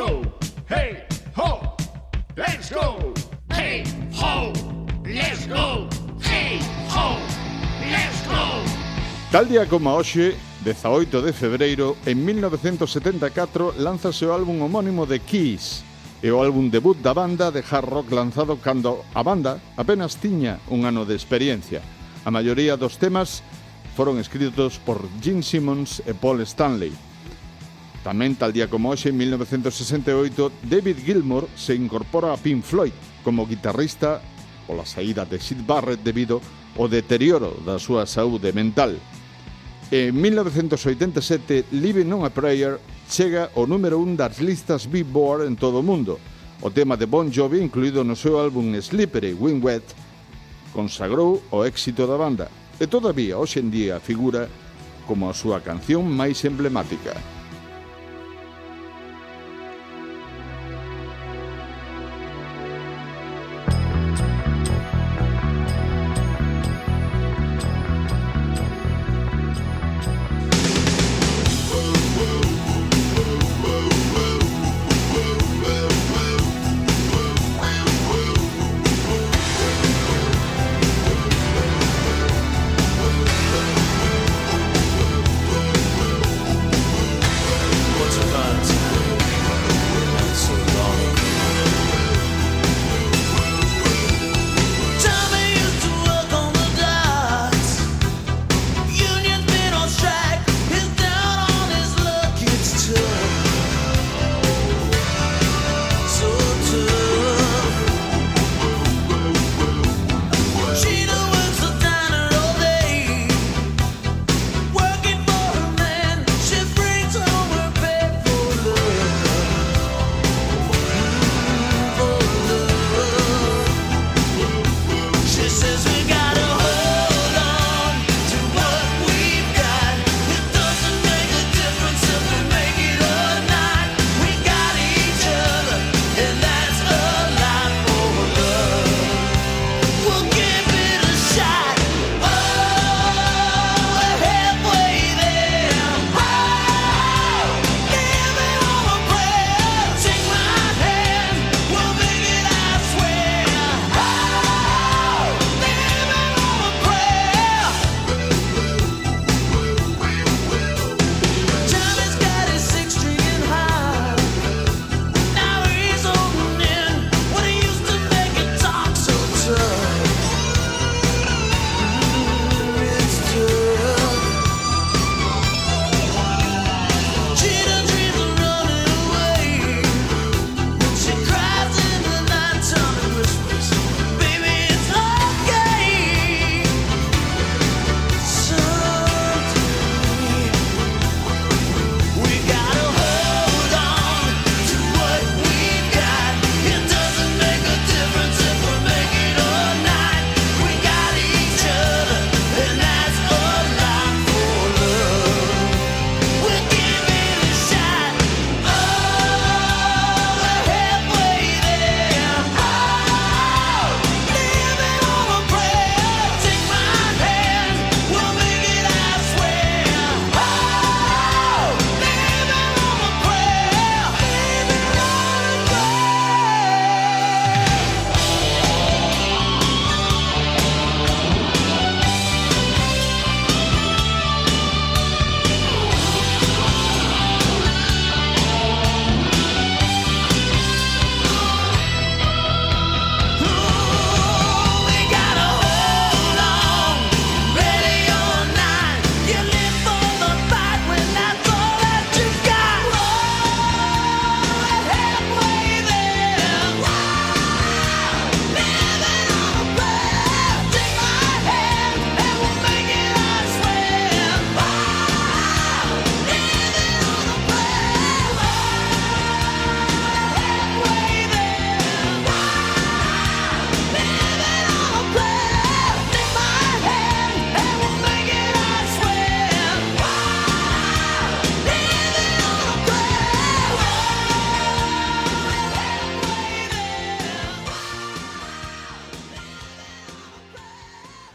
go, hey ho, let's go, hey ho, let's go, hey ho, let's go. Tal día como hoxe, 18 de febreiro, en 1974, lanzase o álbum homónimo de Kiss, e o álbum debut da banda de hard rock lanzado cando a banda apenas tiña un ano de experiencia. A maioría dos temas foron escritos por Gene Simmons e Paul Stanley, Tamén tal día como hoxe, en 1968, David Gilmour se incorpora a Pink Floyd como guitarrista pola saída de Sid Barrett debido ao deterioro da súa saúde mental. En 1987, Living on a Prayer chega ao número 1 das listas Billboard en todo o mundo. O tema de Bon Jovi, incluído no seu álbum Slippery When Wet, consagrou o éxito da banda e todavía hoxe en día figura como a súa canción máis emblemática.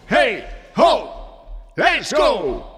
Hey, ho, let's go.